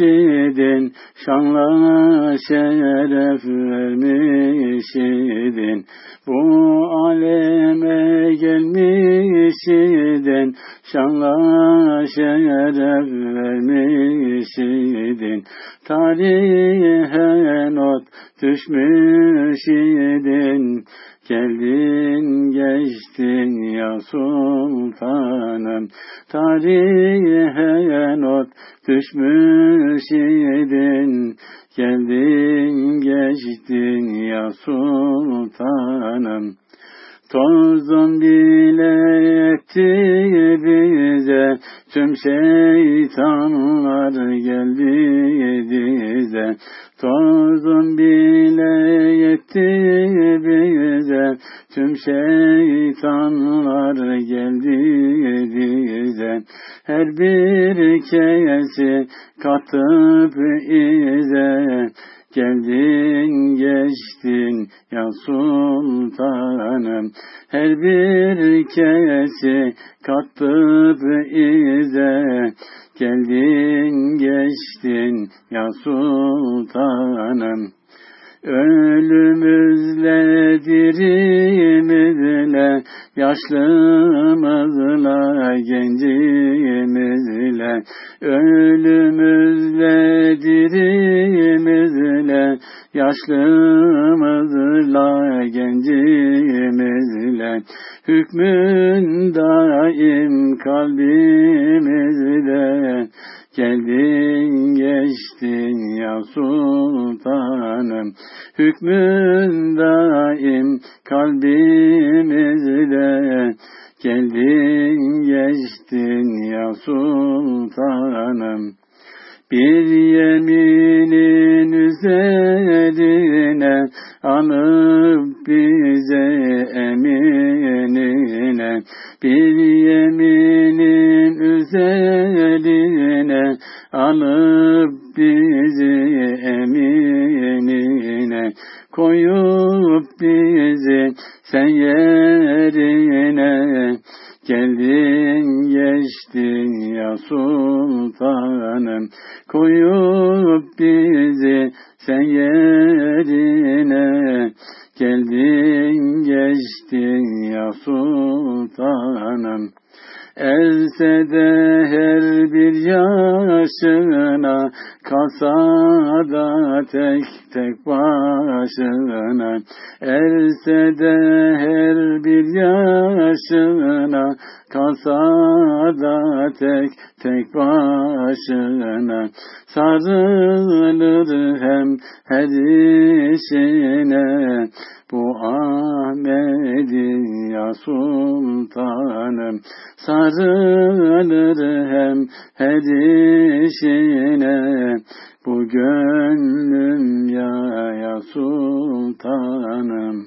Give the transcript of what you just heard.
idin, şanla şeref vermiş idin. Bu aleme gelmiş idin, şanla şeref idin. Tarihe not düşmüş idin, Geldin geçtin ya sultanım, tarihe not düşmüş idin. Geldin geçtin ya sultanım. Tozun bile etti bize, tüm şeytanlar geldi dize. Tozun bile yetti bize, tüm şeytanlar geldi dize. Her bir kesi katıp ize, Geldin geçtin ya sultanım. Her bir kesi kattıp ize. Geldin geçtin ya sultanım. Ölümüzle dirimizle, yaşlımızla gencimizle, ölümüzle dirimizle, yaşlımızla gencimizle, hükmün daim kalbimizde, Geldin geçtin ya sultanım, hükmün daim kalbimizde. Geldin geçtin ya sultanım. Bir yeminin üzerine anıp bize eminine. Bir yeminin üzerine anıp bizi eminine koyup bizi sen yerine geldin geçtin ya sultanım. Koyup bizi sen yerine geldin geçtin ya sultanım Else de her bir yaşına kalsa da tek tek başına. Else de her bir yaşına kalsa da tek tek başına. Sarılır hem her işine. Bu Ahmet'in ya sultanım sarılır hem her işine bu gönlüm ya ya sultanım